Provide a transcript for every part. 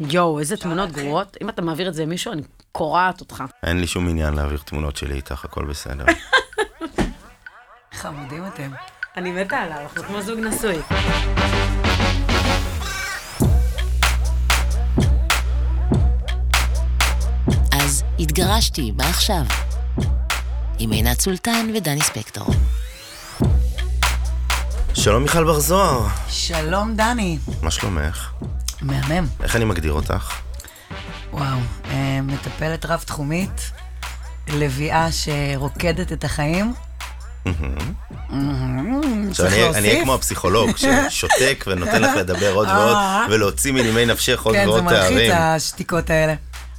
יואו, איזה תמונות גרועות. אם אתה מעביר את זה למישהו, אני קורעת אותך. אין לי שום עניין להעביר תמונות שלי איתך, הכל בסדר. חמודים אתם. אני מתה עליו, אנחנו כמו זוג נשוי. אז התגרשתי, מה עכשיו? עם עינת סולטן ודני ספקטור. שלום מיכל בר זוהר, שלום, דני. מה שלומך? מהמם. איך אני מגדיר אותך? וואו, אה, מטפלת רב-תחומית, לביאה שרוקדת את החיים. עכשיו אני אהיה-? כמו הפסיכולוג, ששותק ונותן לך לדבר עוד ועוד, אה. ולהוציא מנימי נפשך עוד כן, זה ועוד מלחיץ תארים. השתיקות האלה.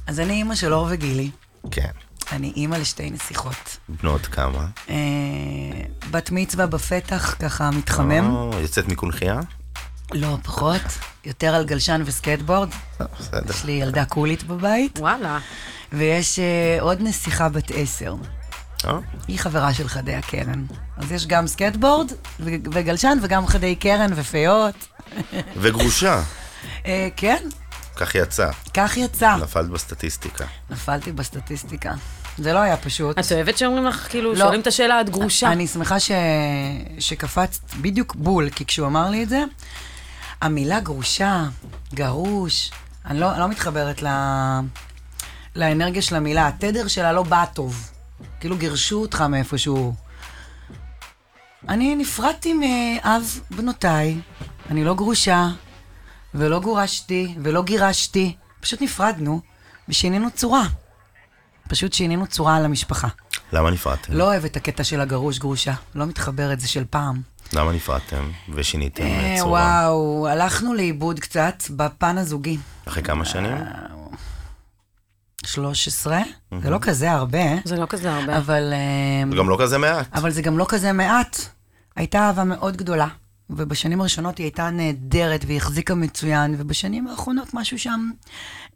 אז אני אימא של אור וגילי. כן, אני אימא לשתי נסיכות. בנות כמה? אה, בת מצווה בפתח, ככה מתחמם. יוצאת מקונכייה? לא, פחות. יותר על גלשן וסקטבורד. אה, בסדר. יש לי ילדה קולית בבית. וואלה. ויש אה, עוד נסיכה בת עשר. אה, היא חברה של חדי הקרן. אז יש גם סקטבורד ו- וגלשן וגם חדי קרן ופיות. וגרושה, אה, כן, כך יצא, כך יצא. נפלת בסטטיסטיקה. נפלתי בסטטיסטיקה. זה לא היה פשוט. את אוהבת שאומרים לך, כאילו, לא. שואלים את השאלה, את גרושה. אני שמחה ש... שקפצת בדיוק בול, כי כשהוא אמר לי את זה, המילה גרושה, גרוש, אני לא, אני לא מתחברת ל... לאנרגיה של המילה, התדר שלה לא בא טוב. כאילו גירשו אותך מאיפשהו. אני נפרדתי מאב בנותיי, אני לא גרושה, ולא גורשתי, ולא גירשתי, פשוט נפרדנו, ושינינו צורה. פשוט שינינו צורה על המשפחה. למה נפרדתם? לא אוהב את הקטע של הגרוש גרושה, לא מתחברת, זה של פעם. למה נפרדתם ושיניתם אה, צורה? וואו, הלכנו לאיבוד קצת בפן הזוגי. אחרי כמה שנים? 13, זה לא כזה הרבה, זה לא כזה הרבה. אבל, אה, זה גם לא כזה מעט. אבל זה גם לא כזה מעט. הייתה אהבה מאוד גדולה, ובשנים הראשונות היא הייתה נהדרת והיא החזיקה מצוין, ובשנים האחרונות משהו שם,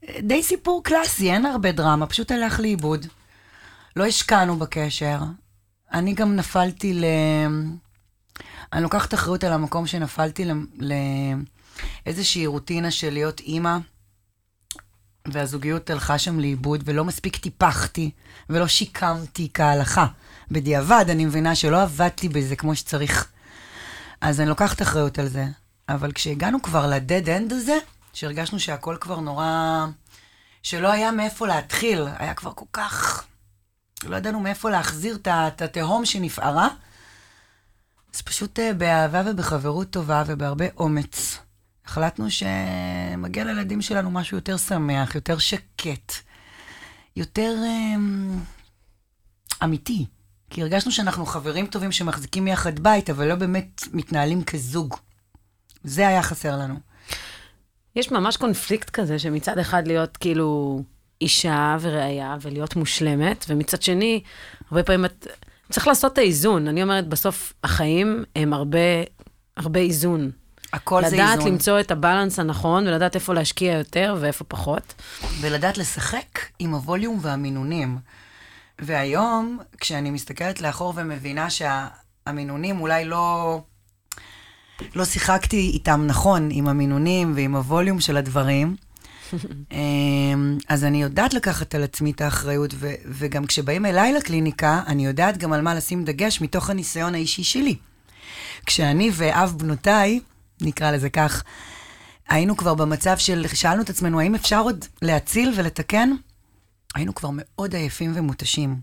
אה, די סיפור קלאסי, אין הרבה דרמה, פשוט הלך לאיבוד. לא השקענו בקשר. אני גם נפלתי ל... אני לוקחת אחריות על המקום שנפלתי לאיזושהי רוטינה של להיות אימא, והזוגיות הלכה שם לאיבוד, ולא מספיק טיפחתי, ולא שיקמתי כהלכה. בדיעבד, אני מבינה שלא עבדתי בזה כמו שצריך. אז אני לוקחת אחריות על זה. אבל כשהגענו כבר לדד אנד הזה, שהרגשנו שהכל כבר נורא... שלא היה מאיפה להתחיל, היה כבר כל כך... לא ידענו מאיפה להחזיר את התהום שנפערה. אז פשוט אה, באהבה ובחברות טובה ובהרבה אומץ, החלטנו שמגיע לילדים שלנו משהו יותר שמח, יותר שקט, יותר אה, אמיתי. כי הרגשנו שאנחנו חברים טובים שמחזיקים יחד בית, אבל לא באמת מתנהלים כזוג. זה היה חסר לנו. יש ממש קונפליקט כזה, שמצד אחד להיות כאילו אישה וראיה ולהיות מושלמת, ומצד שני, הרבה פעמים את... צריך לעשות את האיזון. אני אומרת, בסוף החיים הם הרבה, הרבה איזון. הכל זה לדעת איזון. למצוא את הבלנס הנכון, ולדעת איפה להשקיע יותר ואיפה פחות. ולדעת לשחק עם הווליום והמינונים. והיום, כשאני מסתכלת לאחור ומבינה שהמינונים אולי לא... לא שיחקתי איתם נכון, עם המינונים ועם הווליום של הדברים, אז אני יודעת לקחת על עצמי את האחריות, ו- וגם כשבאים אליי לקליניקה, אני יודעת גם על מה לשים דגש מתוך הניסיון האישי שלי. כשאני ואב בנותיי, נקרא לזה כך, היינו כבר במצב של, שאלנו את עצמנו, האם אפשר עוד להציל ולתקן? היינו כבר מאוד עייפים ומותשים.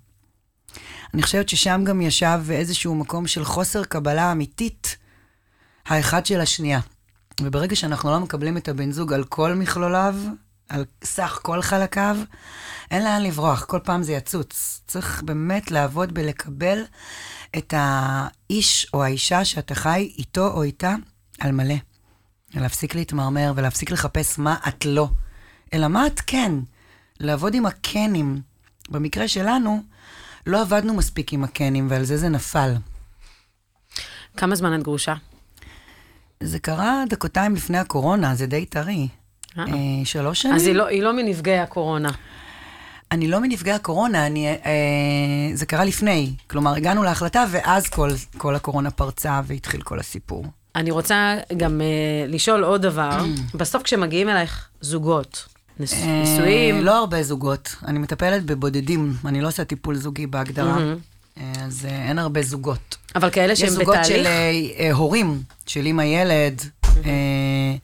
אני חושבת ששם גם ישב איזשהו מקום של חוסר קבלה אמיתית, האחד של השנייה. וברגע שאנחנו לא מקבלים את הבן זוג על כל מכלוליו, על סך כל חלקיו, אין לאן לברוח, כל פעם זה יצוץ. צריך באמת לעבוד בלקבל את האיש או האישה שאתה חי איתו או איתה על מלא. להפסיק להתמרמר ולהפסיק לחפש מה את לא, אלא מה את כן. לעבוד עם הקנים. במקרה שלנו, לא עבדנו מספיק עם הקנים, ועל זה זה נפל. כמה זמן את גרושה? זה קרה דקותיים לפני הקורונה, זה די טרי. אה. אה, שלוש שנים? אז היא לא, היא לא מנפגעי הקורונה. אני לא מנפגעי הקורונה, אני, אה, זה קרה לפני. כלומר, הגענו להחלטה, ואז כל, כל הקורונה פרצה והתחיל כל הסיפור. אני רוצה גם uh, לשאול עוד דבר. בסוף כשמגיעים אלייך זוגות, נס... אה, נישואים, לא הרבה זוגות. אני מטפלת בבודדים, אני לא עושה טיפול זוגי בהגדרה. אז אה, אין הרבה זוגות. אבל כאלה יש שהם זוגות של בתהליך, אה, אה, הורים, של אימא ילד, אה,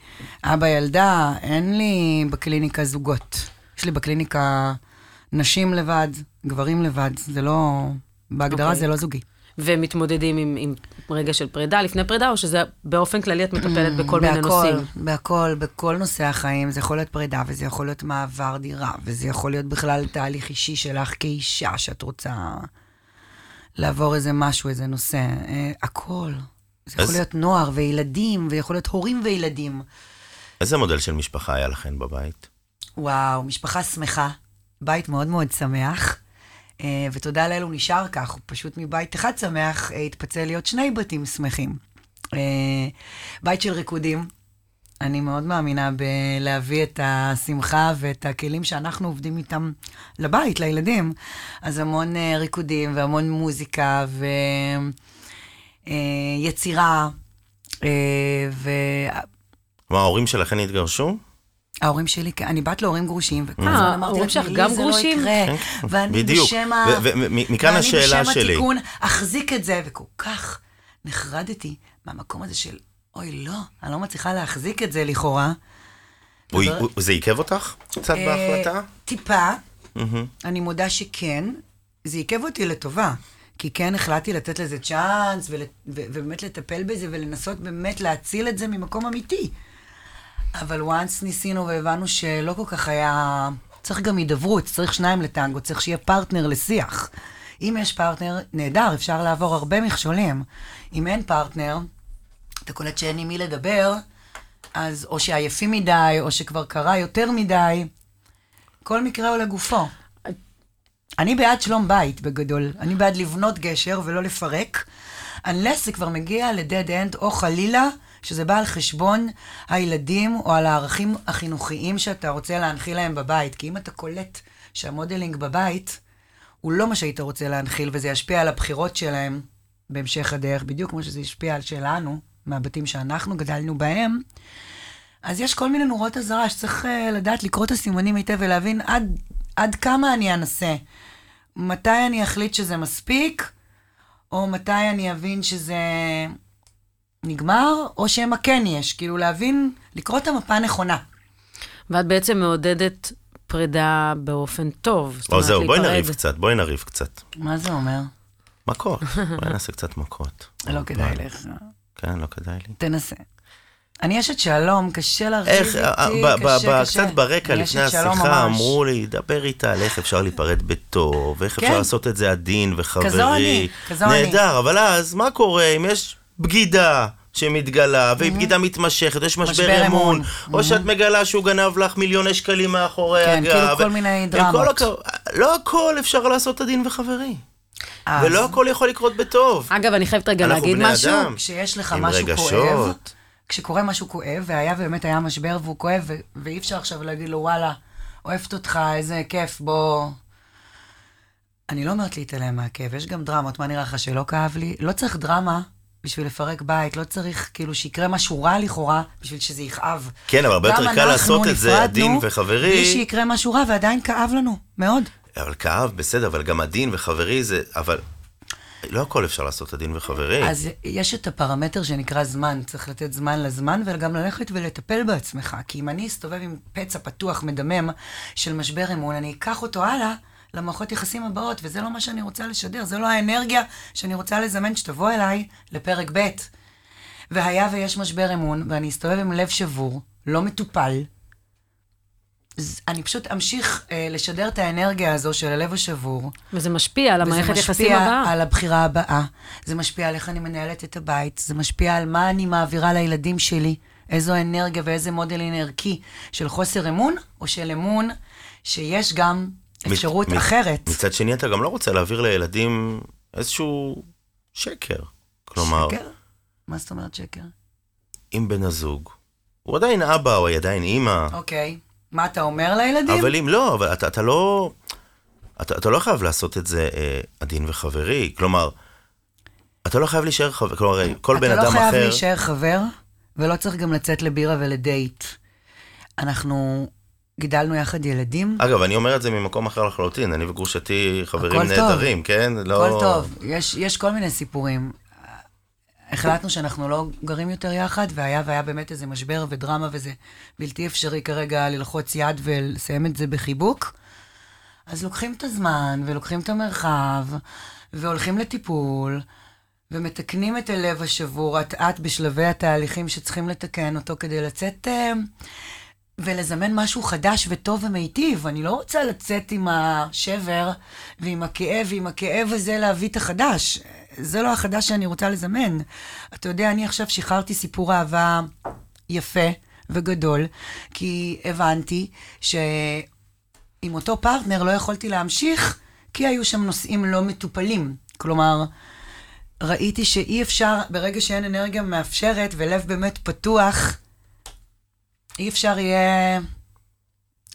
אבא ילדה, אין לי בקליניקה זוגות. יש לי בקליניקה נשים לבד, גברים לבד, זה לא... בהגדרה אוקיי. זה לא זוגי. ומתמודדים עם, עם רגע של פרידה, לפני פרידה, או שזה באופן כללי את מטפלת בכל מיני בהכל, נושאים? בהכל, בכל נושאי החיים. זה יכול להיות פרידה, וזה יכול להיות מעבר דירה, וזה יכול להיות בכלל תהליך אישי שלך כאישה, שאת רוצה לעבור איזה משהו, איזה נושא. אה, הכל. זה יכול אז- להיות נוער וילדים, ויכול להיות הורים וילדים. איזה מודל של משפחה היה לכם בבית? וואו, משפחה שמחה, בית מאוד מאוד שמח, אה, ותודה לאל הוא נשאר כך, הוא פשוט מבית אחד שמח אה, התפצל להיות שני בתים שמחים. אה, בית של ריקודים, אני מאוד מאמינה בלהביא את השמחה ואת הכלים שאנחנו עובדים איתם לבית, לילדים. אז המון אה, ריקודים והמון מוזיקה ויצירה. ו... כלומר, ההורים שלכם התגרשו? ההורים שלי, כן, אני בת להורים גרושים, וכל אה, הזמן אמרתי לעצמי, גם לי זה גרושים? לא כן, יקרה. כן, ואני בדיוק. בשם ה... מכאן השאלה ואני שלי. בשם התיקון אחזיק את זה, וכל כך נחרדתי מהמקום הזה של, אוי, לא, אני לא מצליחה להחזיק את זה לכאורה. זה עיכב אותך קצת אה, בהחלטה? טיפה. אני מודה שכן, זה עיכב אותי לטובה. כי כן החלטתי לתת לזה צ'אנס, ול, ו, ובאמת לטפל בזה, ולנסות באמת להציל את זה ממקום אמיתי. אבל once ניסינו והבנו שלא כל כך היה... צריך גם הידברות, צריך שניים לטנגו, צריך שיהיה פרטנר לשיח. אם יש פרטנר, נהדר, אפשר לעבור הרבה מכשולים. אם אין פרטנר, אתה קולט שאין עם מי לדבר, אז או שעייפים מדי, או שכבר קרה יותר מדי. כל מקרה הוא לגופו. אני בעד שלום בית, בגדול. אני בעד לבנות גשר ולא לפרק, unless זה כבר מגיע ל-dead end, או חלילה, שזה בא על חשבון הילדים, או על הערכים החינוכיים שאתה רוצה להנחיל להם בבית. כי אם אתה קולט שהמודלינג בבית, הוא לא מה שהיית רוצה להנחיל, וזה ישפיע על הבחירות שלהם בהמשך הדרך, בדיוק כמו שזה השפיע על שלנו, מהבתים שאנחנו גדלנו בהם, אז יש כל מיני נורות אזהרה שצריך uh, לדעת לקרוא את הסימנים היטב ולהבין עד, עד כמה אני אנסה. מתי אני אחליט שזה מספיק, או מתי אני אבין שזה נגמר, או שמא כן יש. כאילו להבין, לקרוא את המפה נכונה. ואת בעצם מעודדת פרידה באופן טוב. זאת או זהו, בואי. נריב קצת, בואי נריב קצת. מה זה אומר? מכות, בואי נעשה קצת מכות. לא כדאי לך. כן, לא כדאי לי. תנסה. אני אשת שלום, קשה להרחיב איך, איתי, אה, ב- ב- קשה, ב- קשה. קצת ברקע אני לפני השיחה. אמרו לי, דבר איתה על איך אפשר להיפרד בטוב, ואיך כן. אפשר לעשות את זה עדין וחברי. כזו אני, כזו אני. נהדר, אבל אז מה קורה אם יש בגידה שמתגלה, והיא בגידה מתמשכת, יש משבר משבר אמון, אמון. או שאת מגלה שהוא גנב לך מיליוני שקלים מאחורי כן, הגב. כאילו כל מיני דרמות. כל הכ- לא הכל אפשר לעשות עדין וחברי. אז ולא הכל יכול לקרות בטוב. אגב, אני חייבת רגע אנחנו להגיד בני משהו. אדם. כשיש לך עם משהו רגשות. כואב, כשקורה משהו כואב, והיה באמת היה משבר והוא כואב, ו- ואי אפשר עכשיו להגיד לו, וואלה, אוהבת אותך, איזה כיף, בוא... אני לא אומרת להתעלם מהכאב, יש גם דרמות, מה נראה לך שלא כאב לי? לא צריך דרמה בשביל לפרק בית, לא צריך כאילו שיקרה משהו רע לכאורה, בשביל שזה יכאב. כן, אבל הרבה יותר קל אנחנו לעשות את זה עדין וחברי. בלי שיקרה משהו רע, ועדיין כאב לנו, מאוד. אבל כאב, בסדר, אבל גם עדין וחברי זה... אבל לא הכל אפשר לעשות עדין וחברי. אז יש את הפרמטר שנקרא זמן, צריך לתת זמן לזמן וגם ללכת ולטפל בעצמך. כי אם אני אסתובב עם פצע פתוח, מדמם, של משבר אמון, אני אקח אותו הלאה למערכות יחסים הבאות, וזה לא מה שאני רוצה לשדר, זה לא האנרגיה שאני רוצה לזמן שתבוא אליי לפרק ב'. והיה ויש משבר אמון, ואני אסתובב עם לב שבור, לא מטופל, אני פשוט אמשיך אה, לשדר את האנרגיה הזו של הלב השבור. וזה משפיע על המערכת וזה יחסים משפיע הבאה. על הבחירה הבאה. זה משפיע על איך אני מנהלת את הבית. זה משפיע על מה אני מעבירה לילדים שלי. איזו אנרגיה ואיזה מודלין ערכי של חוסר אמון, או של אמון שיש גם אפשרות מצ- אחרת. מצד שני, אתה גם לא רוצה להעביר לילדים איזשהו שקר. כלומר, שקר? מה זאת אומרת שקר? אם בן הזוג, הוא עדיין אבא או היא עדיין אימא, אוקיי. מה אתה אומר לילדים? אבל אם לא, אבל אתה, אתה לא... אתה, אתה לא חייב לעשות את זה אה, עדין וחברי. כלומר, אתה לא חייב להישאר חבר, כלומר, כל בן אתה אדם לא חייב אחר... להישאר חבר, ולא צריך גם לצאת לבירה ולדייט. אנחנו גידלנו יחד ילדים. אגב, אני אומר את זה ממקום אחר לחלוטין, אני וגרושתי חברים. נהדרים, כן? לא... הכל טוב, יש, יש כל מיני סיפורים. החלטנו שאנחנו לא גרים יותר יחד, והיה והיה באמת איזה משבר ודרמה, וזה בלתי אפשרי כרגע ללחוץ יד ולסיים את זה בחיבוק. אז לוקחים את הזמן, ולוקחים את המרחב, והולכים לטיפול, ומתקנים את הלב השבור, אט-אט בשלבי התהליכים שצריכים לתקן אותו כדי לצאת אה, ולזמן משהו חדש וטוב ומיטיב. אני לא רוצה לצאת עם השבר ועם הכאב, ועם הכאב הזה להביא את החדש. זה לא החדש שאני רוצה לזמן. אתה יודע, אני עכשיו שחררתי סיפור אהבה יפה וגדול, כי הבנתי שעם אותו פרטנר לא יכולתי להמשיך, כי היו שם נושאים לא מטופלים. כלומר, ראיתי שאי אפשר, ברגע שאין אנרגיה מאפשרת ולב באמת פתוח, אי אפשר יהיה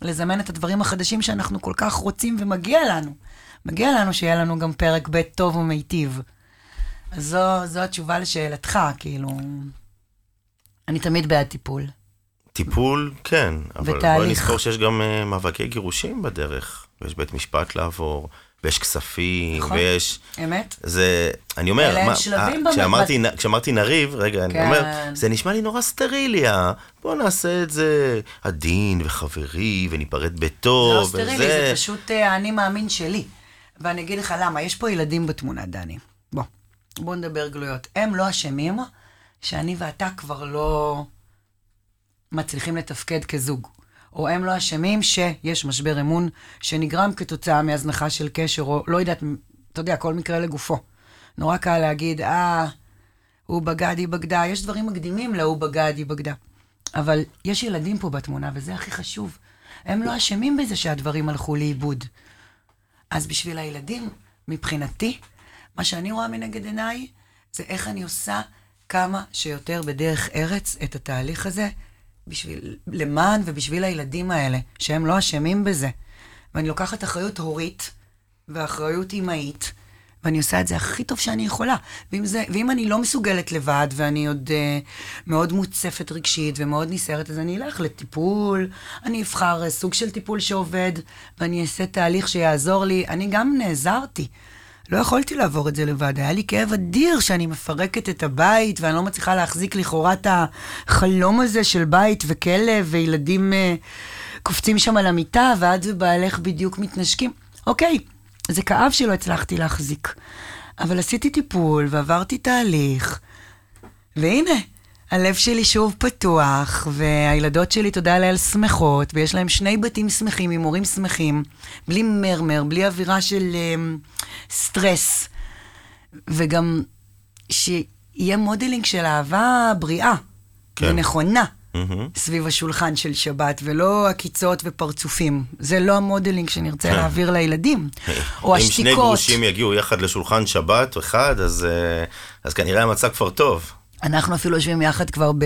לזמן את הדברים החדשים שאנחנו כל כך רוצים ומגיע לנו. מגיע לנו שיהיה לנו גם פרק ב' טוב ומיטיב. אז זו, זו התשובה לשאלתך, כאילו... אני תמיד בעד טיפול. טיפול, כן, אבל בואי ותהליך. נזכור שיש גם uh, מאבקי גירושים בדרך, ויש בית משפט לעבור, ויש כספים, נכון. ויש... אמת? זה, אני אומר, אלה הם מה, שלבים אה, במ- כשאמרתי, נ- כשאמרתי נריב, רגע, אני כן. אומר, זה נשמע לי נורא סטריליה, בוא נעשה את זה עדין וחברי, וניפרד זה בטוב, לא סטרילי, זה פשוט אה, האני מאמין שלי. ואני אגיד לך למה, יש פה ילדים בתמונה, דני. בוא, בוא נדבר גלויות. הם לא אשמים שאני ואתה כבר לא מצליחים לתפקד כזוג. או הם לא אשמים שיש משבר אמון שנגרם כתוצאה מהזנחה של קשר, או לא יודעת, אתה יודע, כל מקרה לגופו. נורא קל להגיד, אה, הוא בגד, היא בגדה, יש דברים מקדימים להוא בגד, היא בגדה. אבל יש ילדים פה בתמונה, וזה הכי חשוב. הם לא אשמים בזה שהדברים הלכו לאיבוד. אז בשביל הילדים, מבחינתי, מה שאני רואה מנגד עיניי, זה איך אני עושה כמה שיותר בדרך ארץ את התהליך הזה, בשביל, למען ובשביל הילדים האלה, שהם לא אשמים בזה. ואני לוקחת אחריות הורית ואחריות אמהית, ואני עושה את זה הכי טוב שאני יכולה. ואם, זה, ואם אני לא מסוגלת לבד, ואני עוד uh, מאוד מוצפת רגשית ומאוד נסערת, אז אני אלך לטיפול, אני אבחר uh, סוג של טיפול שעובד, ואני אעשה תהליך שיעזור לי. אני גם נעזרתי. לא יכולתי לעבור את זה לבד, היה לי כאב אדיר שאני מפרקת את הבית, ואני לא מצליחה להחזיק לכאורה את החלום הזה של בית וכלב, וילדים uh, קופצים שם על המיטה, ואת ובעלך בדיוק מתנשקים. אוקיי, זה כאב שלא הצלחתי להחזיק. אבל עשיתי טיפול ועברתי תהליך, והנה, הלב שלי שוב פתוח, והילדות שלי, תודה לאל, שמחות, ויש להם שני בתים שמחים עם הורים שמחים, בלי מרמר, בלי אווירה של um, סטרס, וגם שיהיה modeling של אהבה בריאה כן. ונכונה. מהמם. סביב השולחן של שבת, ולא עקיצות ופרצופים. זה לא ה modeling שנרצה להעביר לילדים. או אם שני השתיקות. גרושים יגיעו יחד לשולחן שבת אחד, אז, אה, אז כנראה המצב כבר טוב. אנחנו אפילו יושבים יחד כבר ב...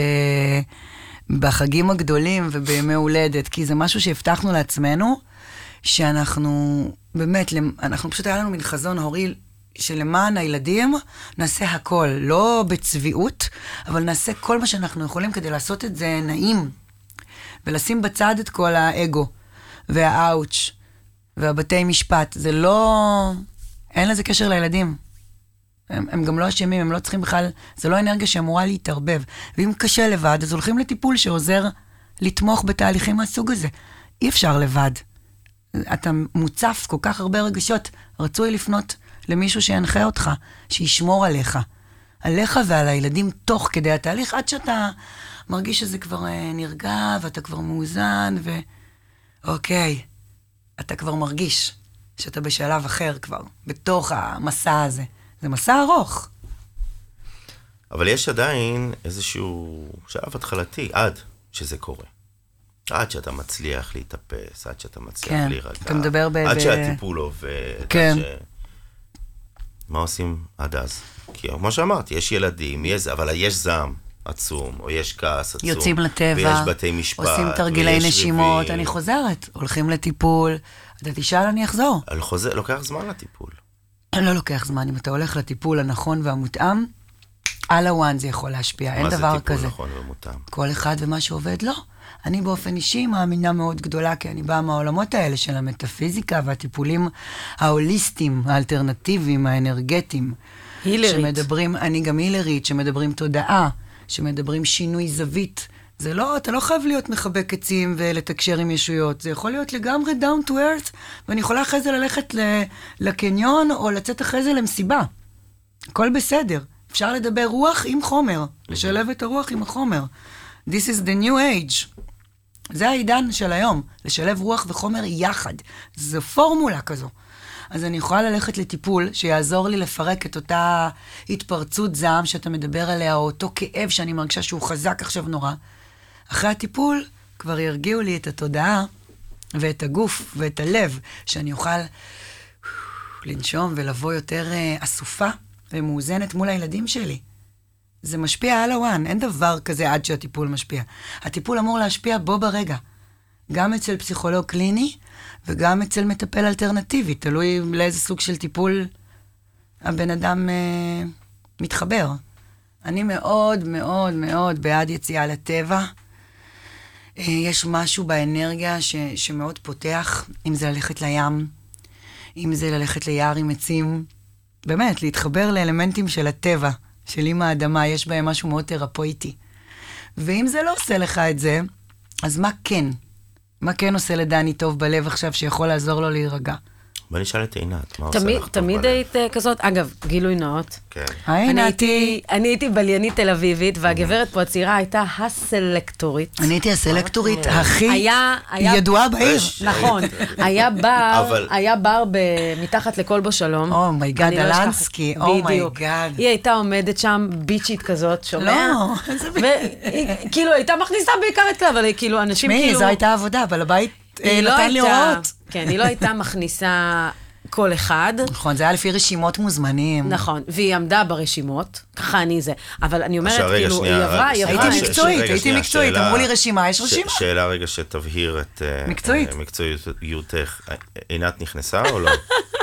בחגים הגדולים ובימי הולדת, כי זה משהו שהבטחנו לעצמנו, שאנחנו, באמת, אנחנו פשוט היה לנו מין חזון הורי, שלמען הילדים נעשה הכל, לא בצביעות, אבל נעשה כל מה שאנחנו יכולים כדי לעשות את זה נעים, ולשים בצד את כל האגו, והאאוץ', והבתי משפט. זה לא... אין לזה קשר לילדים. הם, הם גם לא אשמים, הם לא צריכים בכלל, זה לא אנרגיה שאמורה להתערבב. ואם קשה לבד, אז הולכים לטיפול שעוזר לתמוך בתהליכים מהסוג הזה. אי אפשר לבד. אתה מוצף כל כך הרבה רגשות, רצוי לפנות למישהו שינחה אותך, שישמור עליך. עליך ועל הילדים תוך כדי התהליך, עד שאתה מרגיש שזה כבר אה, נרגע, ואתה כבר מאוזן, ו... אוקיי, אתה כבר מרגיש שאתה בשלב אחר כבר, בתוך המסע הזה. זה מסע ארוך. אבל יש עדיין איזשהו שלב התחלתי, עד שזה קורה. עד שאתה מצליח להתאפס, עד שאתה מצליח כן, להירגע. אתה מדבר ב- עד שהטיפול עובד. כן. ש... מה עושים עד אז? כי כמו שאמרתי, יש ילדים, יש אבל יש זעם עצום, או יש כעס עצום. יוצאים לטבע, ויש בתי משפט, עושים תרגילי נשימות, ריבים. אני חוזרת, הולכים לטיפול, אתה תשאל, אני אחזור. על חוזה, לוקח זמן לטיפול. לא לוקח זמן. אם אתה הולך לטיפול הנכון והמותאם, על הוואן זה יכול להשפיע, אין מה זה דבר טיפול כזה. נכון ומותאם? כל אחד ומה שעובד לו. אני באופן אישי מאמינה מאוד גדולה, כי אני באה מהעולמות האלה של המטאפיזיקה והטיפולים ההוליסטיים, האלטרנטיביים, האנרגטיים. הילרית. שמדברים, אני גם הילרית, שמדברים תודעה, שמדברים שינוי זווית. זה לא, אתה לא חייב להיות מחבק עצים ולתקשר עם ישויות, זה יכול להיות לגמרי down to earth, ואני יכולה אחרי זה ללכת לקניון, או לצאת אחרי זה למסיבה. הכל בסדר. אפשר לדבר רוח עם חומר, לשלב את הרוח עם החומר. This is the new age. זה העידן של היום, לשלב רוח וחומר יחד. זו פורמולה כזו. אז אני יכולה ללכת לטיפול שיעזור לי לפרק את אותה התפרצות זעם שאתה מדבר עליה, או אותו כאב שאני מרגישה שהוא חזק עכשיו נורא. אחרי הטיפול כבר ירגיעו לי את התודעה ואת הגוף ואת הלב, שאני אוכל לנשום ולבוא יותר אה, אסופה ומאוזנת מול הילדים שלי. זה משפיע על הוואן, אין דבר כזה עד שהטיפול משפיע. הטיפול אמור להשפיע בו ברגע. גם אצל פסיכולוג קליני וגם אצל מטפל אלטרנטיבי, תלוי לאיזה סוג של טיפול הבן אדם אה, מתחבר. אני מאוד מאוד מאוד בעד יציאה לטבע. אה, יש משהו באנרגיה ש, שמאוד פותח, אם זה ללכת לים, אם זה ללכת ליער עם עצים. באמת, להתחבר לאלמנטים של הטבע, של אימא האדמה, יש בהם משהו מאוד תרפויטי. ואם זה לא עושה לך את זה, אז מה כן? מה כן עושה לדני טוב בלב עכשיו שיכול לעזור לו להירגע? בוא נשאל את עינת, מה עושה תמיד, לך טוב תמיד? היית אה, כזאת, אגב, גילוי נאות. כן. היי אני נתי. אני הייתי בליינית תל אביבית, והגברת פה הצעירה הייתה הסלקטורית. אני הייתי הסלקטורית הכי היה, היה, ידועה בעיר. נכון, היה בר, אבל- היה בר ב- מתחת לכלבו שלום. אומייגאד, אני לא. אלנסקי. אומייגאד. היא הייתה עומדת שם, ביצ'ית כזאת, שומע? לא, איזה והיא כאילו הייתה מכניסה בעיקר את כלל, אבל כאילו, אנשים תשמעי, כאילו... זו הייתה עבודה, בעל הבית אה, היא לא נתן לי הייתה- הוראות. כן, היא לא הייתה מכניסה כל אחד. נכון, זה היה לפי רשימות מוזמנים. נכון, והיא עמדה ברשימות, ככה אני זה. אבל אני אומרת, עכשיו, כאילו, שנייה, היא עברה, היא עברה. הייתי מקצועית, הייתי מקצועית, אמרו לי רשימה, יש רשימה. שאלה רגע שתבהיר את אה, מקצועית. אה, מקצועיותך. עינת נכנסה או לא?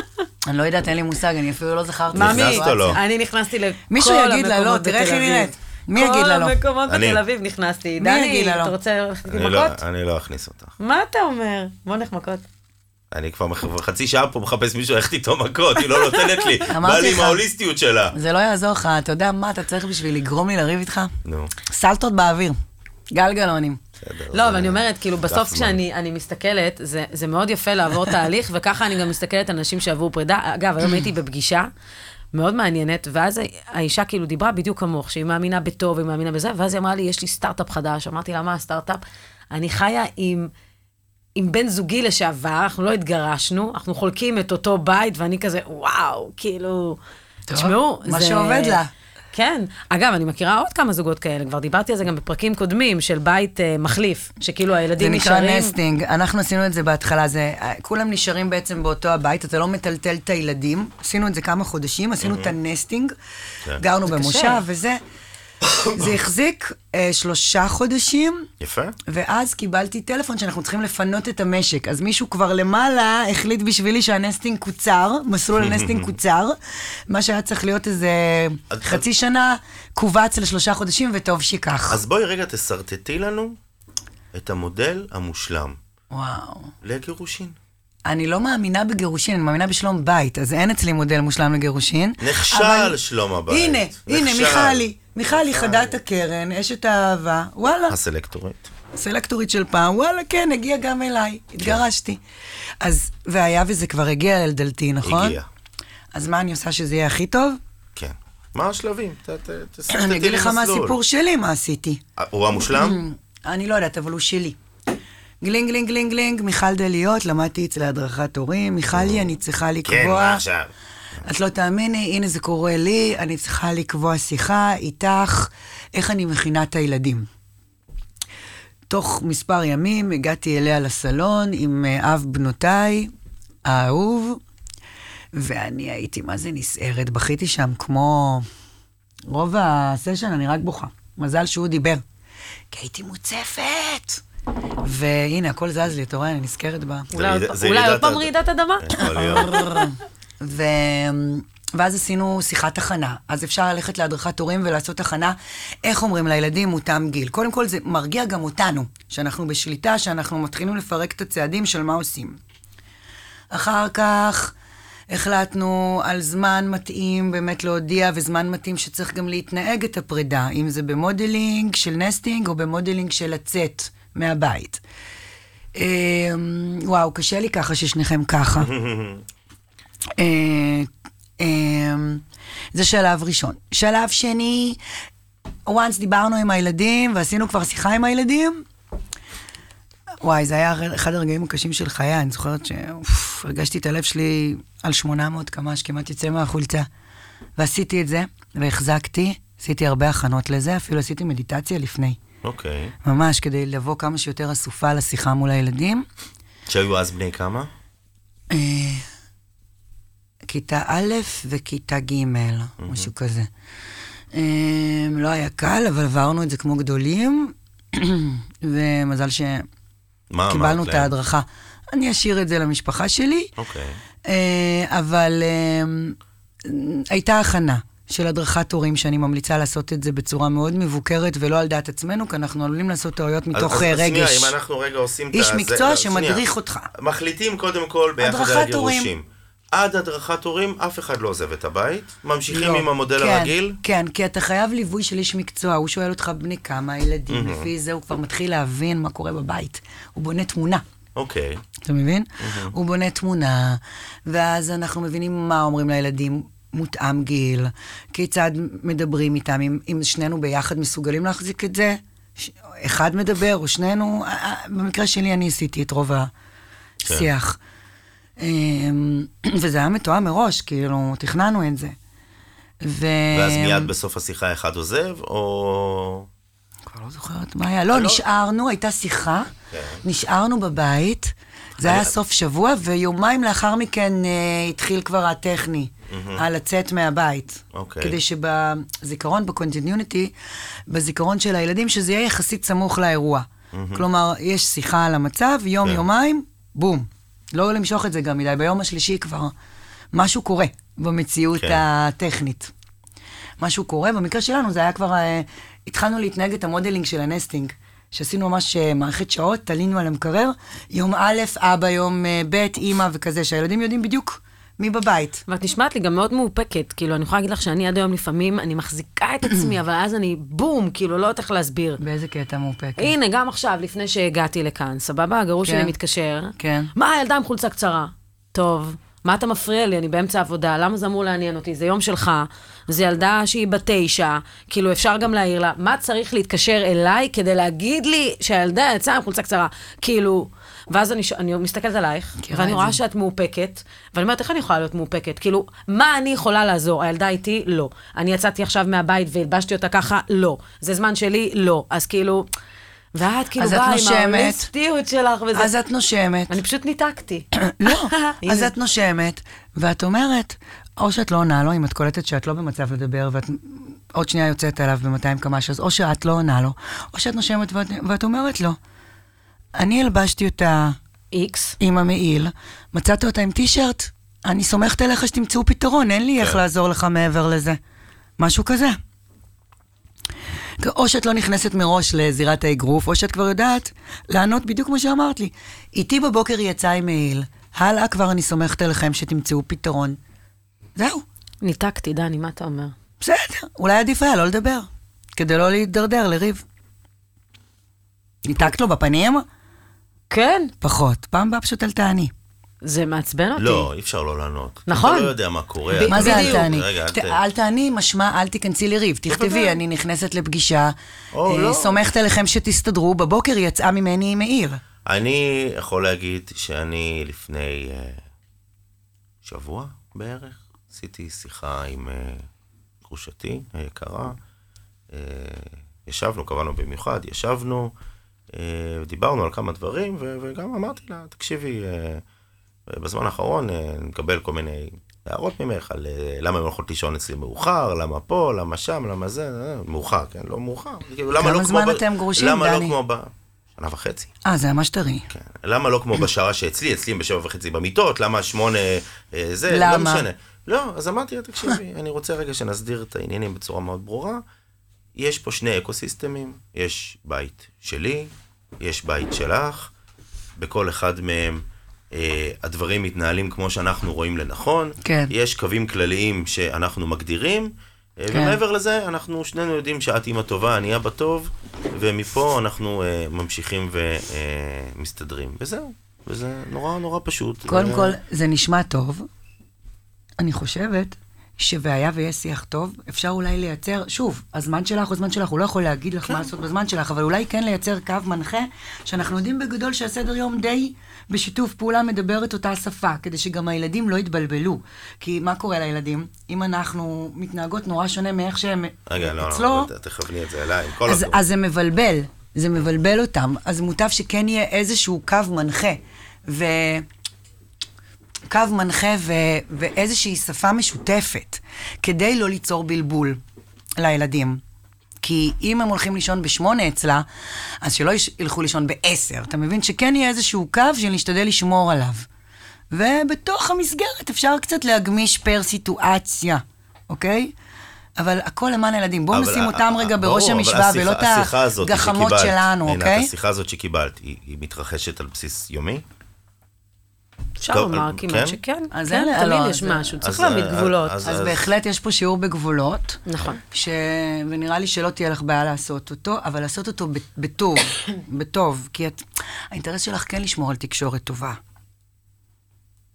אני לא יודעת, אין לי מושג, אני אפילו לא זכרתי. מה, את מי? נכנסת או לא? אני נכנסתי לכל מישהו יגיד לה, לא, המקומות תראה איך בתל היא אביב. נראית. מי יגיד לה לא? כל המקומות אני. בתל אביב נכנסתי. מי דני, לא? אתה רוצה ללכת לא- למכות? אני לא אכניס אותך. מה אתה אומר? בוא נלך מכות. אני כבר חצי שעה פה מחפש מישהו ללכת איתו מכות, היא לא נותנת לי. בא לי עם. ההוליסטיות שלה. זה לא יעזור לך, אתה יודע מה אתה צריך בשביל לגרום לי לריב איתך? נו, סלטות באוויר. גלגלונים. לא, אבל אני אומרת, כאילו, בסוף. כשאני אני מסתכלת, זה, זה מאוד יפה לעבור תהליך, וככה אני גם מסתכלת על אנשים שעברו פרידה. אגב, היום הייתי בפגישה מאוד מעניינת, ואז האישה כאילו דיברה בדיוק כמוך, שהיא מאמינה בטוב, היא מאמינה בזה, ואז היא אמרה לי, יש לי סטארט-אפ חדש. אמרתי לה, מה הסטארט-אפ? אני חיה עם... עם בן זוגי לשעבר, אנחנו לא התגרשנו, אנחנו חולקים את אותו בית, ואני כזה, וואו, כאילו... טוב, תשמעו, מה שעובד לה. כן. אגב, אני מכירה עוד כמה זוגות כאלה, כבר דיברתי על זה גם בפרקים קודמים, של בית אה, מחליף, שכאילו זה הילדים נקרא נשארים... nesting, אנחנו עשינו את זה בהתחלה, זה, כולם נשארים בעצם באותו הבית, אתה לא מטלטל את הילדים, עשינו את זה כמה חודשים, עשינו את ה nesting, כן. גרנו זה במושב קשה. וזה, זה החזיק אה, שלושה חודשים, יפה. ואז קיבלתי טלפון שאנחנו צריכים לפנות את המשק. אז מישהו כבר למעלה החליט בשבילי שה nesting קוצר, מסלול ה nesting קוצר. מה שהיה צריך להיות איזה חצי שנה, כווץ לשלושה חודשים, וטוב שכך. אז בואי רגע תשרטטי לנו את המודל המושלם וואו. לגירושין. אני לא מאמינה בגירושין, אני מאמינה בשלום בית, אז אין אצלי מודל מושלם לגירושין. נכשל אבל- שלום הבית. הנה, הנה, נכשל. מיכלי. מיכלי חדת הקרן, אשת האהבה, וואלה, הסלקטורית. סלקטורית של פעם, וואלה, כן, הגיע גם אליי, התגרשתי. אז, והיה וזה כבר הגיע אל דלתי, נכון? הגיע. אז מה אני עושה שזה יהיה הכי טוב? כן. מה השלבים? ת- ת- תשרטטי לי אני אגיד לך מה. הסיפור שלי, מה עשיתי. הוא המושלם? אני לא יודעת, אבל הוא שלי. גלינג, גלינג, גלינג, גלינג, מיכל דליות, למדתי אצל הדרכת הורים. מיכלי, אני צריכה כן, לקבוע... מה עכשיו? את לא תאמיני, הנה זה קורה לי, אני צריכה לקבוע שיחה איתך, איך אני מכינה את הילדים. תוך מספר ימים הגעתי אליה לסלון עם אה, אב בנותיי, האהוב, ואני הייתי, מה זה נסערת? בכיתי שם כמו... רוב הסשן אני רק בוכה. מזל שהוא דיבר. כי הייתי מוצפת. והנה, הכל זז לי, אתה רואה, אני נזכרת בה. אולי עוד פעם- רעידת אדמה? להיות. ו... ואז עשינו שיחת הכנה. אז אפשר ללכת להדרכת הורים ולעשות הכנה, איך אומרים לילדים מותאם גיל. קודם כל זה מרגיע גם אותנו, שאנחנו בשליטה, שאנחנו מתחילים לפרק את הצעדים של מה עושים. אחר כך החלטנו על זמן מתאים באמת להודיע, וזמן מתאים שצריך גם להתנהג את הפרידה, אם זה ב modeling של nesting או ב modeling של לצאת מהבית. אה, וואו, קשה לי ככה ששניכם ככה. אה, אה, זה שלב ראשון. שלב שני, once דיברנו עם הילדים ועשינו כבר שיחה עם הילדים, וואי, זה היה אחד הרגעים הקשים של חיי, אני זוכרת שהרגשתי את הלב שלי על 800 קמ"ש, כמעט יצא מהחולצה. ועשיתי את זה, והחזקתי, עשיתי הרבה הכנות לזה, אפילו עשיתי מדיטציה לפני. אוקיי. ממש, כדי לבוא כמה שיותר אסופה לשיחה מול הילדים. שהיו אז בני כמה? אה, כיתה א' וכיתה ג', משהו כזה. אה, לא היה קל, אבל עברנו את זה כמו גדולים, ומזל ש... מה אמרת קיבלנו את? ההדרכה. אני אשאיר את זה למשפחה שלי, אוקיי. אה, אבל אה, הייתה הכנה של הדרכת הורים, שאני ממליצה לעשות את זה בצורה מאוד מבוקרת ולא על דעת עצמנו, כי אנחנו עלולים לעשות טעויות מתוך אז- אה, אז רגש. שנייה, אם אנחנו רגע עושים את איש זה- מקצוע לא, שמדריך שנייה. אותך. מחליטים קודם כל ביחד על. הגירושים. עד הדרכת הורים, אף אחד לא עוזב את הבית. ממשיכים לא. עם המודל כן, הרגיל. כן, כי אתה חייב ליווי של איש מקצוע, הוא שואל אותך בני כמה ילדים, לפי זה הוא כבר מתחיל להבין מה קורה בבית. הוא בונה תמונה. אוקיי. אתה מבין? הוא בונה תמונה, ואז אנחנו מבינים מה אומרים לילדים, מותאם גיל, כיצד מדברים איתם, אם, אם שנינו ביחד מסוגלים להחזיק את זה, אחד מדבר או שנינו, אה, אה, במקרה שלי אני עשיתי את רוב השיח. אמ, וזה היה מתואם מראש, כאילו, תכננו את זה. ו... ואז מיד בסוף השיחה אחד עוזב, או... כבר לא זוכרת מה היה. לא, לא- נשארנו, הייתה שיחה, כן. נשארנו בבית, זה היה- סוף שבוע, ויומיים לאחר מכן אה, התחיל כבר הטכני, על לצאת מהבית. אוקיי. כדי שבזיכרון, ב continuity, בזיכרון של הילדים, שזה יהיה יחסית סמוך לאירוע. כלומר, יש שיחה על המצב, יום, כן. בום. לא למשוך את זה גם מדי, ביום השלישי כבר משהו קורה במציאות כן. הטכנית. משהו קורה, במקרה שלנו זה היה כבר, אה, התחלנו להתנהג את ה modeling של ה nesting, שעשינו ממש אה, מערכת שעות, תלינו על המקרר, יום א', אבא, יום אה, ב', אימא וכזה, שהילדים יודעים בדיוק מי בבית. ואת נשמעת לי גם מאוד מאופקת, כאילו, אני יכולה להגיד לך שאני עד היום לפעמים, אני מחזיקה את עצמי, אבל אז אני בום, כאילו, לא יודעת איך להסביר. באיזה קטע מאופקת? הנה, גם עכשיו, לפני שהגעתי לכאן, סבבה? הגרוש כן. שלי מתקשר. כן. מה, הילדה עם חולצה קצרה? טוב, מה אתה מפריע לי? אני באמצע עבודה, למה זה אמור לעניין אותי? זה יום שלך, זה ילדה שהיא בת תשע, כאילו, אפשר גם להעיר לה, מה צריך להתקשר אליי כדי להגיד לי שהילדה יצאה עם חולצה קצרה? כאילו... ואז אני, ש- אני מסתכלת עלייך, ואני רואה. שאת מאופקת, ואני אומרת, איך אני יכולה להיות מאופקת? כאילו, מה אני יכולה לעזור? הילדה איתי? לא. אני יצאתי עכשיו מהבית והלבשתי אותה ככה? לא. זה זמן שלי? לא. אז כאילו... ואת כאילו באה עם. ההוליסטיות שלך וזה. אז את נושמת. אני פשוט ניתקתי. לא. אז את נושמת, ואת אומרת, או שאת לא עונה לו, אם את קולטת שאת לא במצב לדבר, ואת עוד שנייה יוצאת עליו ב-200 קמ"ש, אז או שאת לא עונה לו, או שאת נושמת ואת, ואת אומרת לו, אני הלבשתי אותה איקס. עם המעיל, מצאת אותה עם טישרט, אני סומכת עליך שתמצאו פתרון, אין לי איך כן. לעזור לך מעבר לזה. משהו כזה. או שאת לא נכנסת מראש לזירת האגרוף, או שאת כבר יודעת לענות בדיוק כמו שאמרת לי. איתי בבוקר יצאה עם מעיל, הלאה כבר אני סומכת עליכם שתמצאו פתרון. זהו, ניתקתי, דני, מה אתה אומר? בסדר. אולי עדיף היה לא לדבר, כדי לא להידרדר לריב. ניתקת לו בפנים? כן, פחות. פעם הבאה פשוט אל תעני. זה מעצבן אותי. לא, אי אפשר לא לענות. נכון. אתה לא יודע מה קורה. מה זה אל. תעני? אל תעני, משמע אל תיכנסי לריב. תכתבי. אני נכנסת לפגישה, אה, לא. סומכת עליכם שתסתדרו, בבוקר יצאה ממני עם מעיל. אני יכול להגיד שאני לפני אה, שבוע בערך עשיתי שיחה עם גרושתי היקרה. אה, ישבנו, קבענו במיוחד, ישבנו, דיברנו על כמה דברים, וגם אמרתי לה, תקשיבי, בזמן האחרון אה, נקבל כל מיני הערות ממך על אה, למה הם הולכות לישון אצלי מאוחר, למה פה, למה שם, למה זה, אה, מאוחר, כן, לא מאוחר. כאילו, למה כמה לא זמן כמו ב- אתם גרושים, למה דני? לא כמו ב... שנה וחצי. אה, זה ממש טרי. כן. למה לא כמו בשעה שאצלי, אצלי בשבע וחצי במיטות, למה שמונה זה, למה? לא משנה. לא, אז אמרתי לה, תקשיבי, אני רוצה רגע שנסדיר את העניינים בצורה מאוד ברורה. יש פה שני אקוסיסטמים, יש בית שלי, יש בית שלך, בכל אחד מהם הדברים מתנהלים כמו שאנחנו רואים לנכון. כן. יש קווים כלליים שאנחנו מגדירים, אה, כן. ומעבר לזה, אנחנו שנינו יודעים שאת אימא טובה, אני אבא טוב, ומפה אנחנו אה, ממשיכים ומסתדרים. וזהו, וזה נורא נורא פשוט. קודם ו- כל, זה נשמע טוב. אני חושבת שהיה ויש שיח טוב, אפשר אולי לייצר, שוב, הזמן שלך הוא הזמן שלך, הוא לא יכול להגיד לך מה לעשות בזמן שלך, אבל אולי כן לייצר קו מנחה, שאנחנו יודעים בגדול שהסדר יום די בשיתוף פעולה מדבר את אותה שפה, כדי שגם הילדים לא יתבלבלו. כי מה קורה לילדים? אם אנחנו מתנהגות נורא שונה מאיך שהם רגע, לא, אצלו, לא, ת- תכווני את זה אליי, עם כל אז. אז זה מבלבל, זה מבלבל אותם. אז מוטב שכן יהיה איזשהו קו מנחה, ו... קו מנחה ו... ואיזושהי שפה משותפת, כדי לא ליצור בלבול לילדים. כי אם הם הולכים לישון בשמונה אצלה, אז שלא ילכו לישון בעשר. אתה מבין? שכן יהיה איזשהו קו שנשתדל לשמור עליו. ובתוך המסגרת אפשר קצת להגמיש פר סיטואציה, אוקיי? אבל הכל למען הילדים. בואו נשים אותם רגע בראש המשוואה, ולא את הגחמות שלנו, אוקיי? השיחה הזאת שקיבלת, היא מתרחשת על בסיס יומי? אפשר לומר כן? כמעט שכן. אז כן, אין- תמיד לא, יש זה- משהו, צריך אז, להעמיד אה, גבולות. אז- אז בהחלט יש פה שיעור בגבולות. נכון. ש... ונראה לי שלא תהיה לך בעיה לעשות אותו, אבל לעשות אותו ב- בטוב, בטוב, כי את... האינטרס שלך כן לשמור על תקשורת טובה.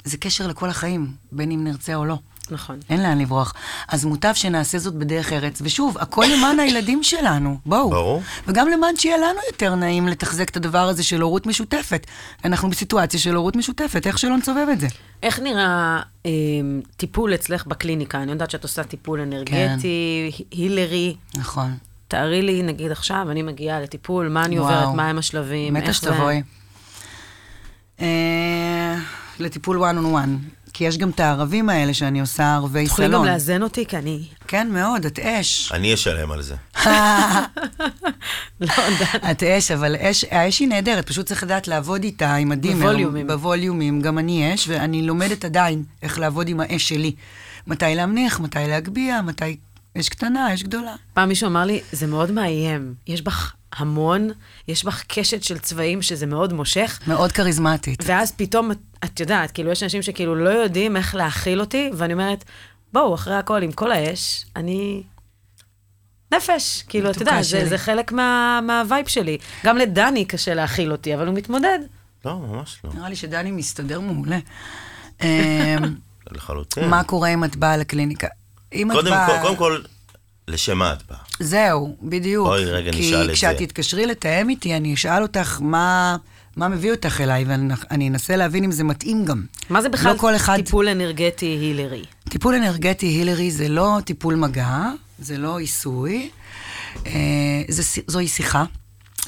זה קשר לכל החיים, בין אם נרצה או לא. נכון. אין לאן לברוח. אז מוטב שנעשה זאת בדרך ארץ. ושוב, הכל למען הילדים שלנו, בואו. ברור. וגם למען שיהיה לנו יותר נעים לתחזק את הדבר הזה של הורות משותפת. אנחנו בסיטואציה של הורות משותפת, איך שלא נסובב את זה. איך נראה אה, טיפול אצלך בקליניקה? אני יודעת שאת עושה טיפול אנרגטי, הילרי. נכון. תארי לי, נגיד עכשיו, אני מגיעה לטיפול, מה אני וואו. עוברת, מה הם השלבים, מתה איך זה... שתבואי. אה, לטיפול one on one. כי יש גם את הערבים האלה שאני עושה ערבי תוכלי גם סלון. לאזן אותי, כי אני כן, מאוד, את אש. אני אשלם על זה. לא יודעת. את אש, אבל אש, האש היא נהדרת, פשוט צריך לדעת לעבוד איתה עם הדימר. בווליומים. בווליומים, גם אני אש, ואני לומדת עדיין איך לעבוד עם האש שלי. מתי להמניח, מתי להגביה, מתי אש קטנה, אש גדולה. פעם מישהו אמר לי, זה מאוד מאיים. יש בך המון, יש בך קשת של צבעים שזה מאוד מושך, מאוד כריזמטית. ואז פתאום, את- יודעת, כאילו, יש אנשים שכאילו לא יודעים איך להכיל אותי, ואני אומרת, בואו, אחרי הכל, עם כל האש, אני... נפש, כאילו, אתה יודע, זה. זה חלק מה, מהווייב שלי. גם לדני קשה להכיל אותי, אבל הוא מתמודד. לא, ממש לא. נראה לי שדני מסתדר מעולה. אמ, לחלוטין. מה קורה אם את באה לקליניקה? אם את קודם באה... כל, קודם כל, לשם מה את באה? זהו, בדיוק. בואי רגע נשאל את כי כשאת זה. תתקשרי לתאם איתי, אני אשאל אותך מה, מה מביא אותך אליי, ואני אנסה להבין אם זה מתאים גם. מה זה בכלל לא כל אחד... טיפול אנרגטי הילרי? טיפול אנרגטי הילרי זה לא טיפול מגע, זה לא עיסוי, אה, זה, זוהי שיחה,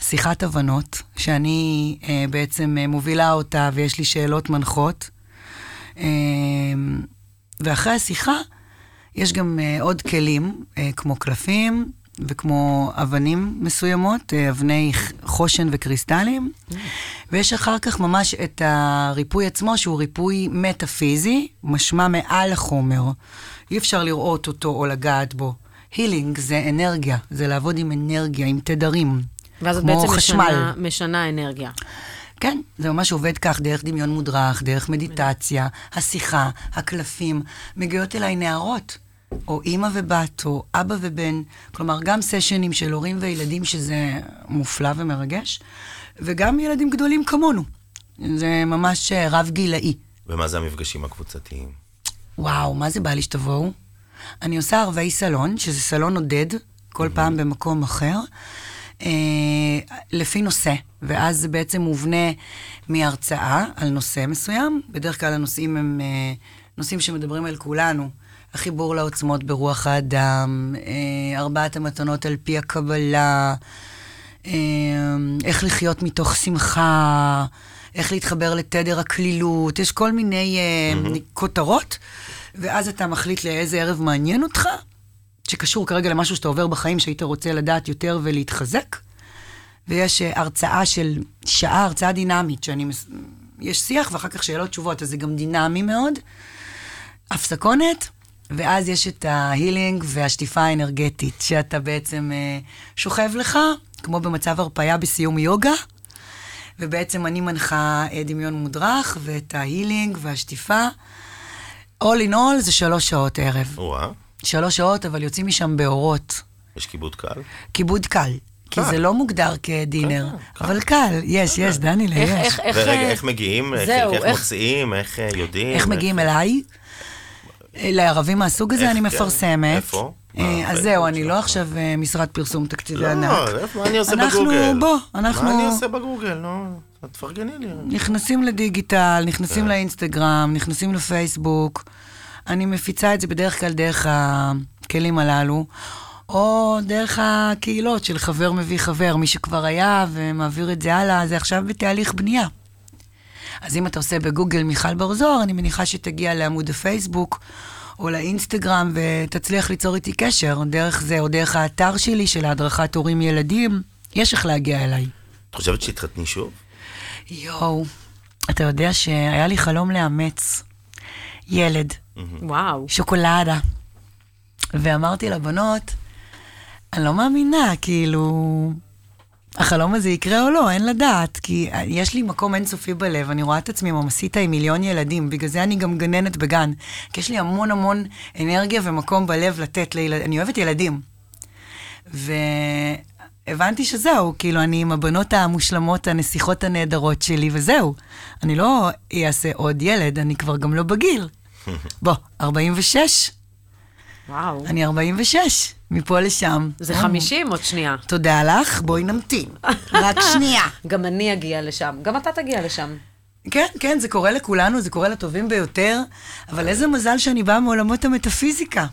שיחת הבנות, שאני אה, בעצם אה, מובילה אותה ויש לי שאלות מנחות. אה, ואחרי השיחה יש גם אה, עוד כלים, אה, כמו קלפים וכמו אבנים מסוימות, אה, אבני חושן וקריסטלים, ויש אחר כך ממש את הריפוי עצמו, שהוא ריפוי מטאפיזי, משמע מעל החומר. אי אפשר לראות אותו או לגעת בו. הילינג זה אנרגיה, זה לעבוד עם אנרגיה, עם תדרים. ואז את בעצם חשמל. משנה, משנה אנרגיה. כן, זה ממש עובד כך, דרך דמיון מודרך, דרך מדיטציה, השיחה, הקלפים. מגיעות אליי נערות, או אימא ובת, או אבא ובן. כלומר, גם סשנים של הורים וילדים, שזה מופלא ומרגש, וגם ילדים גדולים כמונו. זה ממש אה, רב-גילאי. ומה זה המפגשים הקבוצתיים? וואו, מה זה בא לי שתבואו? אני עושה ערבי סלון, שזה סלון עודד, כל פעם במקום אחר, אה, לפי נושא, ואז זה בעצם מובנה מהרצאה על נושא מסוים. בדרך כלל הנושאים הם אה, נושאים שמדברים על כולנו. החיבור לעוצמות ברוח האדם, אה, ארבעת המתנות על פי הקבלה, אה, איך לחיות מתוך שמחה, איך להתחבר לתדר הקלילות, יש כל מיני אה, כותרות, ואז אתה מחליט לאיזה ערב מעניין אותך, שקשור כרגע למשהו שאתה עובר בחיים, שהיית רוצה לדעת יותר ולהתחזק, ויש אה, הרצאה של שעה, הרצאה דינמית, שאני... יש שיח ואחר כך שאלות תשובות, אז זה גם דינמי מאוד. הפסקונת, ואז יש את ההילינג והשטיפה האנרגטית, שאתה בעצם אה, שוכב לך, כמו במצב הרפאיה בסיום יוגה, ובעצם אני מנחה אה, דמיון מודרך, ואת ההילינג והשטיפה. All in all זה שלוש שעות ערב. וואה, שלוש שעות, אבל יוצאים משם באורות. יש כיבוד קל. כיבוד קל. כי. זה לא מוגדר כדינר, אבל קל, יש, יש, איך, יש. איך, איך... ורגע, אה, איך מגיעים? איך- מוציאים? איך יודעים? איך מגיעים אליי? אה, לערבים מהסוג הזה אני כן. מפרסמת. איפה? אה, מה, אז זהו, אני? לא עכשיו אה, משרד פרסום תקציבי לא, ענק. איפה- מה אני עושה אנחנו- בגוגל? בוא, אנחנו- מה אני עושה בגוגל? נו, תפרגני לי. נכנסים לדיגיטל, נכנסים כן. לאינסטגרם, נכנסים לפייסבוק. אני מפיצה את זה בדרך כלל דרך הכלים הללו, או דרך הקהילות של חבר מביא חבר, מי שכבר היה ומעביר את זה הלאה, זה עכשיו בתהליך בנייה. אז אם אתה עושה בגוגל מיכל בר זוהר, אני מניחה שתגיע לעמוד הפייסבוק או לאינסטגרם ותצליח ליצור איתי קשר, דרך זה או דרך האתר שלי של הדרכת הורים ילדים, יש איך להגיע אליי. את חושבת שהתחתני שוב? יואו, אתה יודע שהיה לי חלום לאמץ ילד, וואו. שוקולדה. ואמרתי לבנות, אני לא מאמינה, כאילו, החלום הזה יקרה או לא, אין לדעת, כי יש לי מקום אינסופי בלב, אני רואה את עצמי ממסיתה עם מיליון ילדים, בגלל זה אני גם גננת בגן, כי יש לי המון המון אנרגיה ומקום בלב לתת לילדים, אני אוהבת ילדים. והבנתי שזהו, כאילו, אני עם הבנות המושלמות, הנסיכות הנהדרות שלי, וזהו. אני לא אעשה עוד ילד, אני כבר גם לא בגיל. בוא, 46, וואו. אני 46, מפה לשם. זה 50 עוד שנייה. תודה לך, בואי נמתין. רק שנייה. גם אני אגיע לשם. גם אתה תגיע לשם. כן, כן, זה קורה לכולנו, זה קורה לטובים ביותר, אבל איזה מזל שאני באה מעולמות המטאפיזיקה.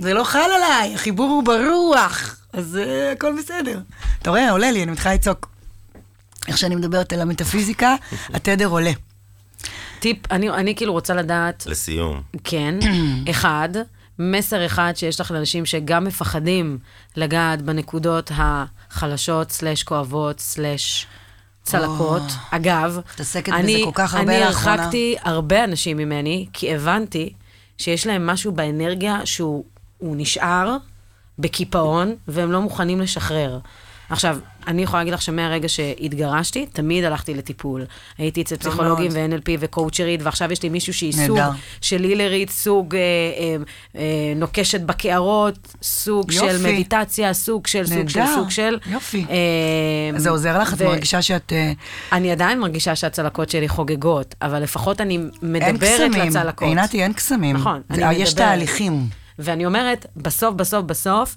זה לא חל עליי, החיבור הוא ברוח, אז uh, הכל בסדר. אתה רואה, עולה לי, אני מתחילה לצעוק. איך שאני מדברת על המטאפיזיקה, התדר עולה. טיפ, אני, אני כאילו רוצה לדעת, לסיום. כן, אחד, מסר אחד שיש לך לאנשים שגם מפחדים לגעת בנקודות החלשות, סלש כואבות, סלש צלקות. אגב, מתעסקת בזה אני, אני. הרחקתי הרבה אנשים ממני, כי הבנתי שיש להם משהו באנרגיה שהוא הוא נשאר בקיפאון, והם לא מוכנים לשחרר. עכשיו, אני יכולה להגיד לך שמהרגע שהתגרשתי, תמיד הלכתי לטיפול. הייתי אצל פסיכולוגים. ו-NLP וקואוצ'רית, ועכשיו יש לי מישהו שהיא. סוג של הילרית, סוג אה, אה, אה, נוקשת בקערות, סוג יופי. של מדיטציה, סוג של, סוג של. סוג של. יופי. אה, זה עוזר לך? את ו- מרגישה שאת... אה, אני עדיין מרגישה שהצלקות שלי חוגגות, אבל לפחות אני אין מדברת קסמים. לצלקות. עינתי, אין קסמים. נכון, זה- יש מדברת. תהליכים. ואני אומרת, בסוף, בסוף, בסוף,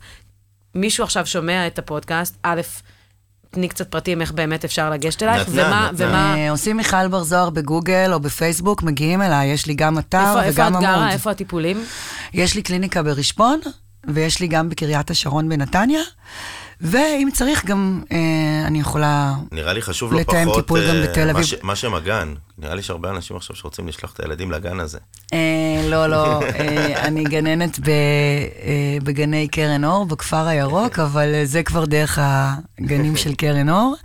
מישהו עכשיו שומע את הפודקאסט, א', תני קצת פרטים איך באמת אפשר לגשת אלייך, נתנה, ומה, נתנה. ומה, אה, עושים מיכל בר זוהר בגוגל או בפייסבוק, מגיעים אליי, יש לי גם אתר איפה, איפה וגם את גרה, עמוד. איפה הטיפולים? יש לי קליניקה ברשפון, ויש לי גם בקריית השרון בנתניה, ואם צריך גם אה, אני יכולה... נראה לי חשוב לא לתאם פחות טיפול גם אה, בתל מה אביב. ש- מה שם הגן. נראה לי שהרבה אנשים עכשיו שרוצים לשלוח את הילדים לגן הזה. אה, לא, לא, אה, אני גננת ב, אה, בגני קרן אור, בכפר הירוק, אבל אה, זה כבר דרך הגנים של קרן אור.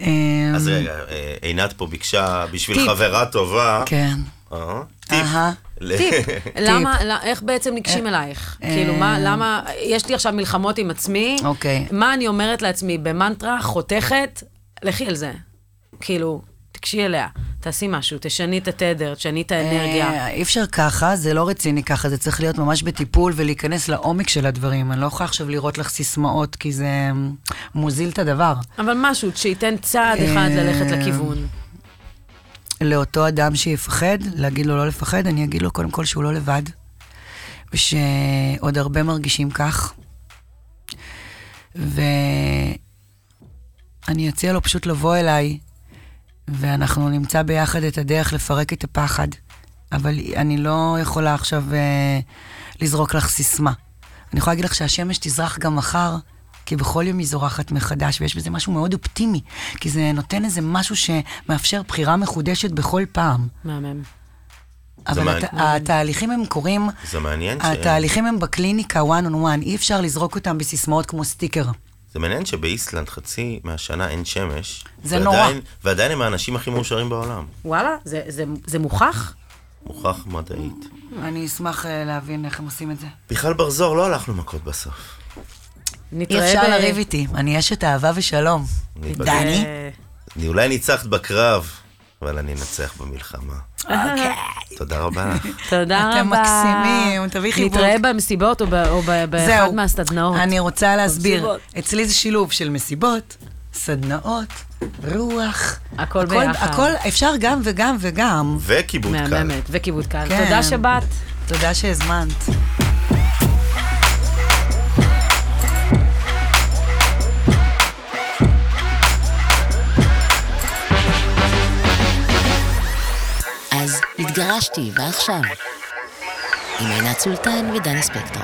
אה, אז רגע, אה, עינת פה ביקשה בשביל טיפ. חברה טובה. כן. טיפ. טיפ, למה, איך בעצם ניגשים אלייך? כאילו, מה, למה, יש לי עכשיו מלחמות עם עצמי, אוקיי. מה אני אומרת לעצמי במנטרה חותכת, לכי על זה. כאילו, תיגשי אליה, תעשי משהו, תשני את התדר, תשני את האנרגיה. אה, אי אפשר ככה, זה לא רציני ככה, זה צריך להיות ממש בטיפול ולהיכנס לעומק של הדברים. אני לא יכולה עכשיו לראות לך סיסמאות, כי זה אה, מוזיל את הדבר. אבל משהו שייתן צעד אחד אה, ללכת לכיוון. לאותו אדם שיפחד, להגיד לו לא לפחד, אני אגיד לו קודם כל שהוא לא לבד, ושעוד הרבה מרגישים כך. ואני אציע לו פשוט לבוא אליי, ואנחנו נמצא ביחד את הדרך לפרק את הפחד. אבל אני לא יכולה עכשיו אה, לזרוק לך סיסמה. אני יכולה להגיד לך שהשמש תזרח גם מחר, כי בכל יום היא זורחת מחדש, ויש בזה משהו מאוד אופטימי, כי זה נותן איזה משהו שמאפשר בחירה מחודשת בכל פעם. מהמם. אבל מעניין. הת, התהליכים הם קורים, זה מעניין ש... התהליכים הם בקליניקה one on one, אי אפשר לזרוק אותם בסיסמאות כמו סטיקר. זה מעניין שבאיסלנד חצי מהשנה אין שמש. זה ועדיין- נורא. ועדיין הם האנשים הכי מאושרים בעולם. וואלה, זה, זה, זה מוכח? מוכח מדעית. אני אשמח אה, להבין איך הם עושים את זה. בכלל ברזור, לא הלכנו מכות בסוף. אי אפשר לריב איתי, אני אשת אהבה ושלום. דני? אני אולי ניצחת בקרב, אבל אני אנצח במלחמה. תודה רבה. תודה רבה. אתם מקסימים, תביא חיבוק. נתראה במסיבות או, ב, או ב, באחד. מהסדנאות. אני רוצה להסביר. אצלי זה שילוב של מסיבות, סדנאות, רוח. הכל ביחד. הכל, אפשר גם וגם וגם. וכיבוד קל. מהממת, וכיבוד קל. כן. תודה שבאת. תודה שהזמנת. התגרשתי, ועכשיו? עם עינת סולטן ודני ספקטור.